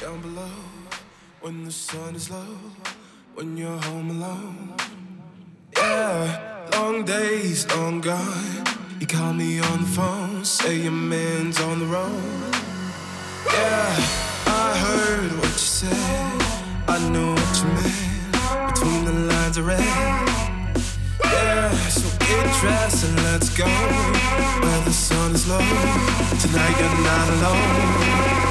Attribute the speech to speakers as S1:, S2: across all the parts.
S1: down below when the sun is low, when you're home alone. Yeah, long days, long gone. You call me on the phone, say your man's on the road. Yeah, I heard what you said, I know what you meant. Between the lines I read. Yeah, so get dressed and let's go where the sun is low. Tonight you're not alone.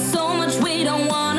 S2: so much we don't want.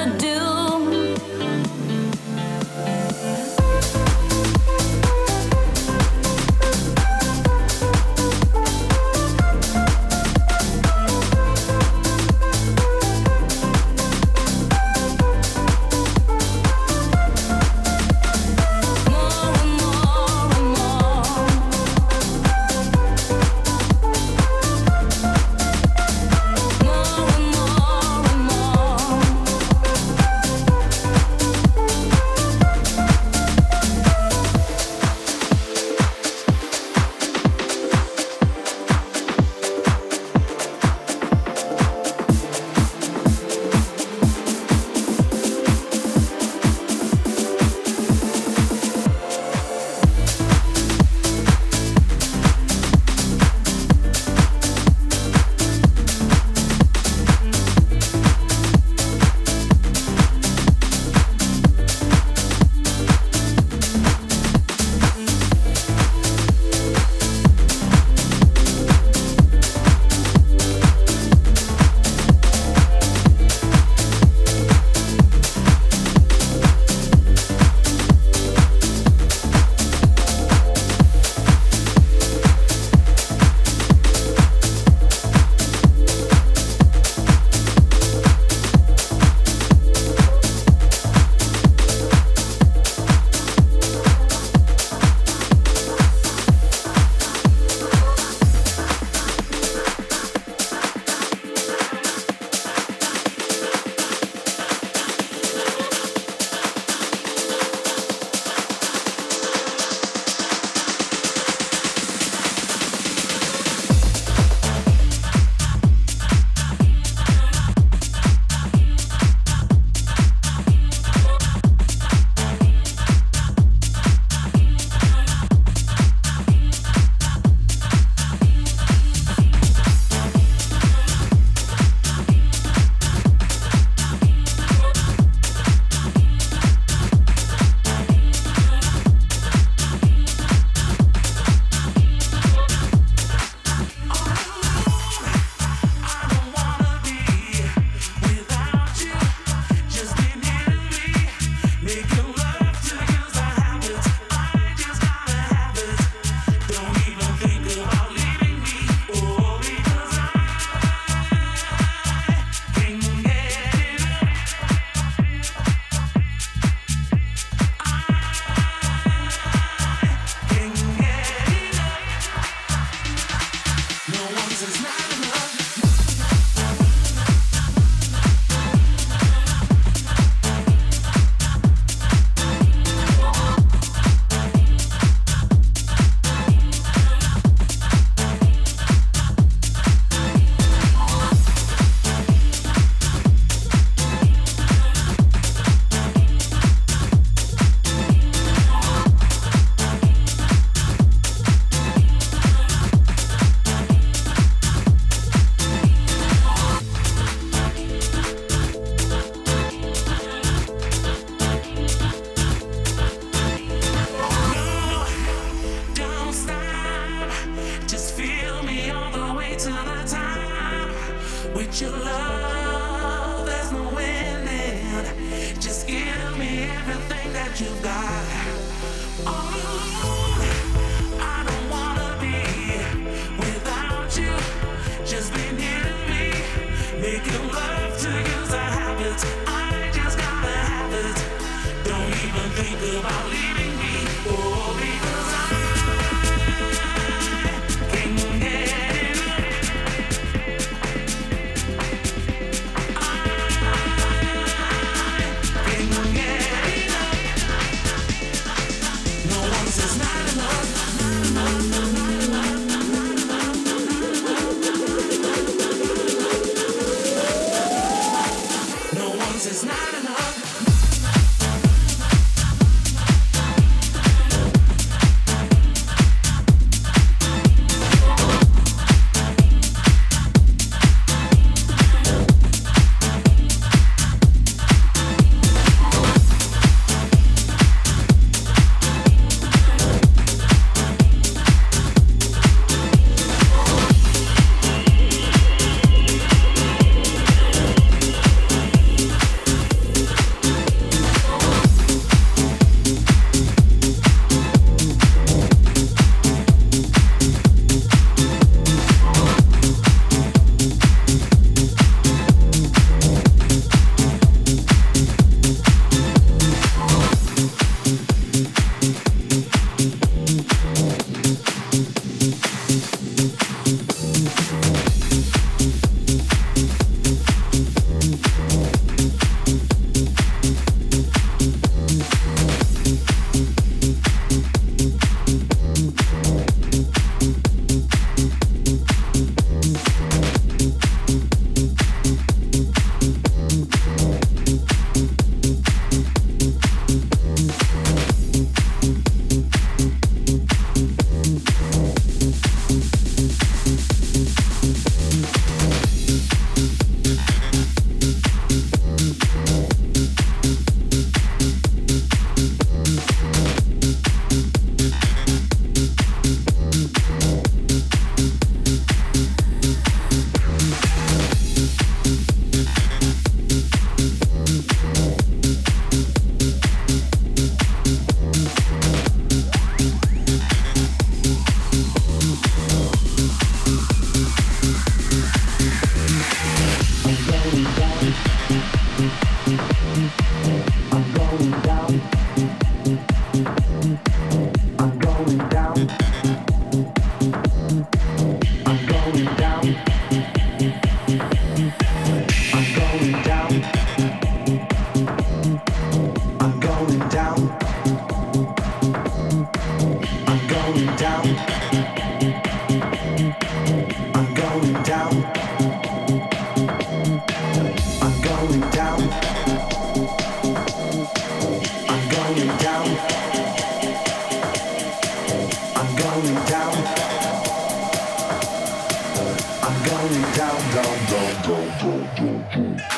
S3: your love, there's no. Just give me everything that you got. Oh, I don't wanna be without you. Just to. Making love to. I just gotta have it. Don't even think about leaving.
S4: drum, drum, drum.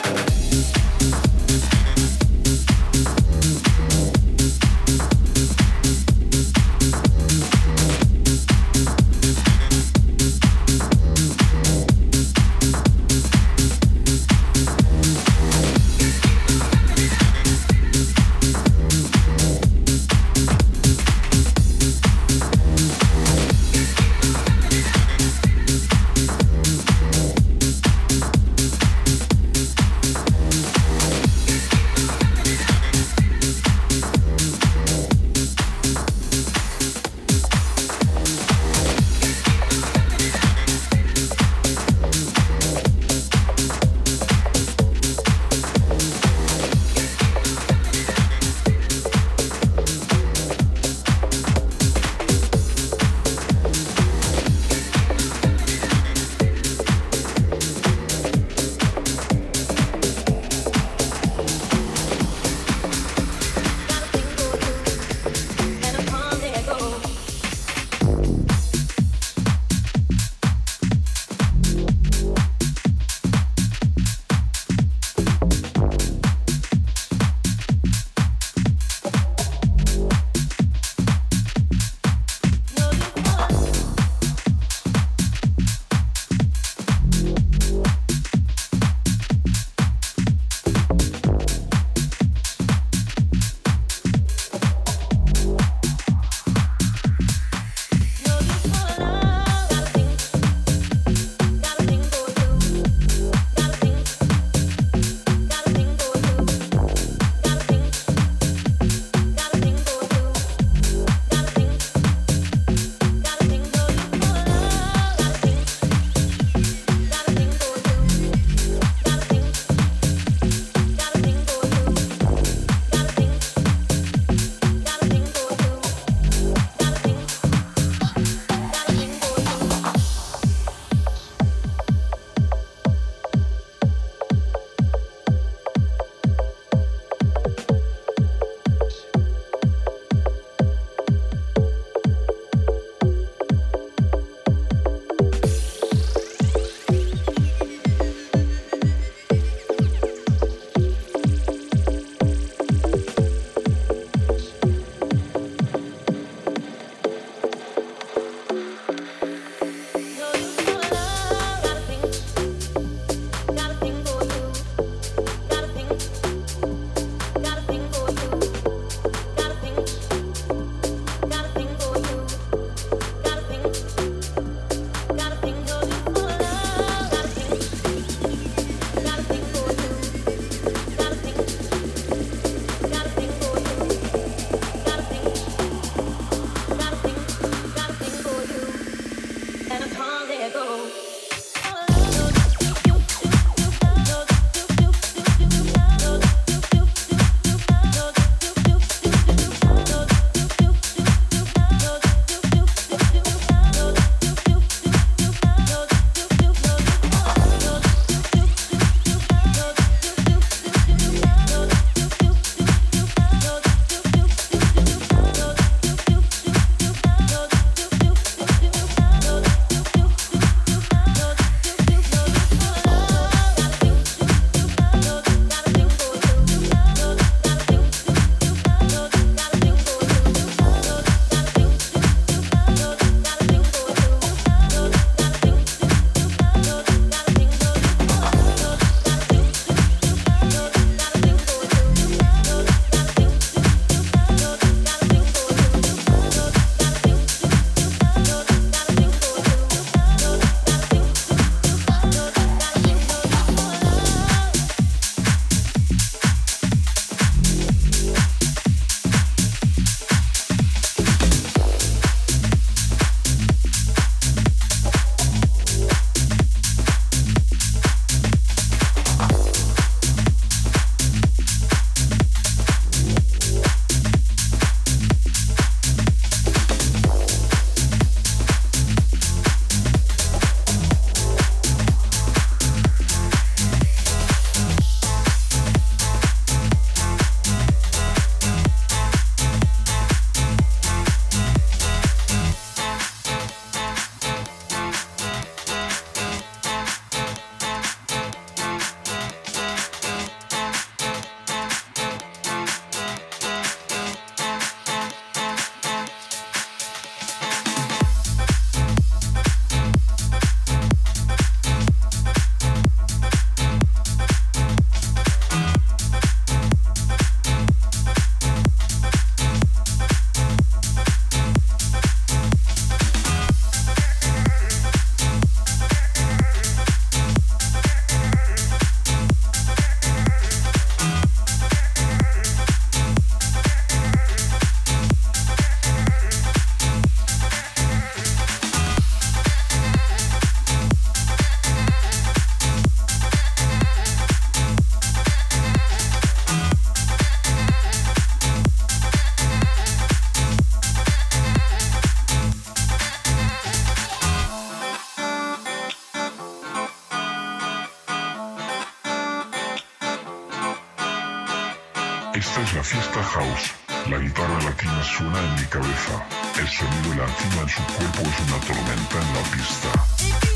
S4: Esta es la fiesta house. La guitarra latina suena en mi cabeza. El sonido latino en su cuerpo es una tormenta en la pista.